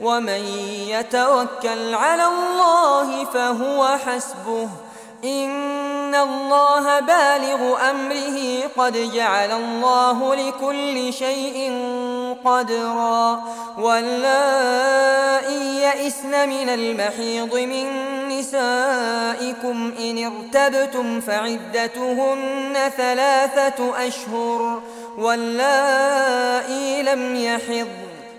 ومن يتوكل على الله فهو حسبه. إن الله بالغ أمره قد جعل الله لكل شيء قدرا. واللائي يئسن من المحيض من نسائكم إن ارتبتم فعدتهن ثلاثة أشهر. واللائي لم يحض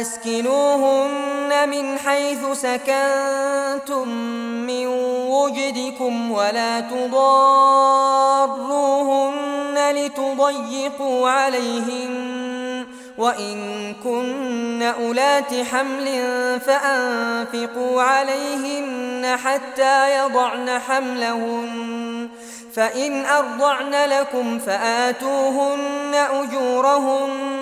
أسكنوهن من حيث سكنتم من وجدكم ولا تضاروهن لتضيقوا عليهن وإن كن أولات حمل فأنفقوا عليهن حتى يضعن حملهن فإن أرضعن لكم فآتوهن أجورهن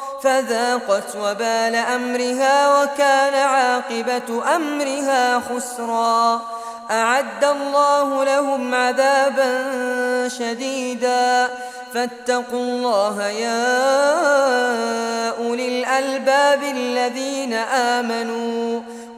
فذاقت وبال أمرها وكان عاقبة أمرها خسرا. أعد الله لهم عذابا شديدا. فاتقوا الله يا أولي الألباب الذين آمنوا.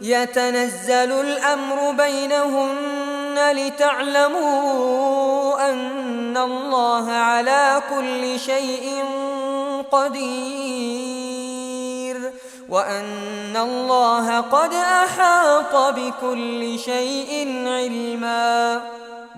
يتنزل الأمر بينهن لتعلموا أن الله على كل شيء قدير وأن الله قد أحاط بكل شيء علما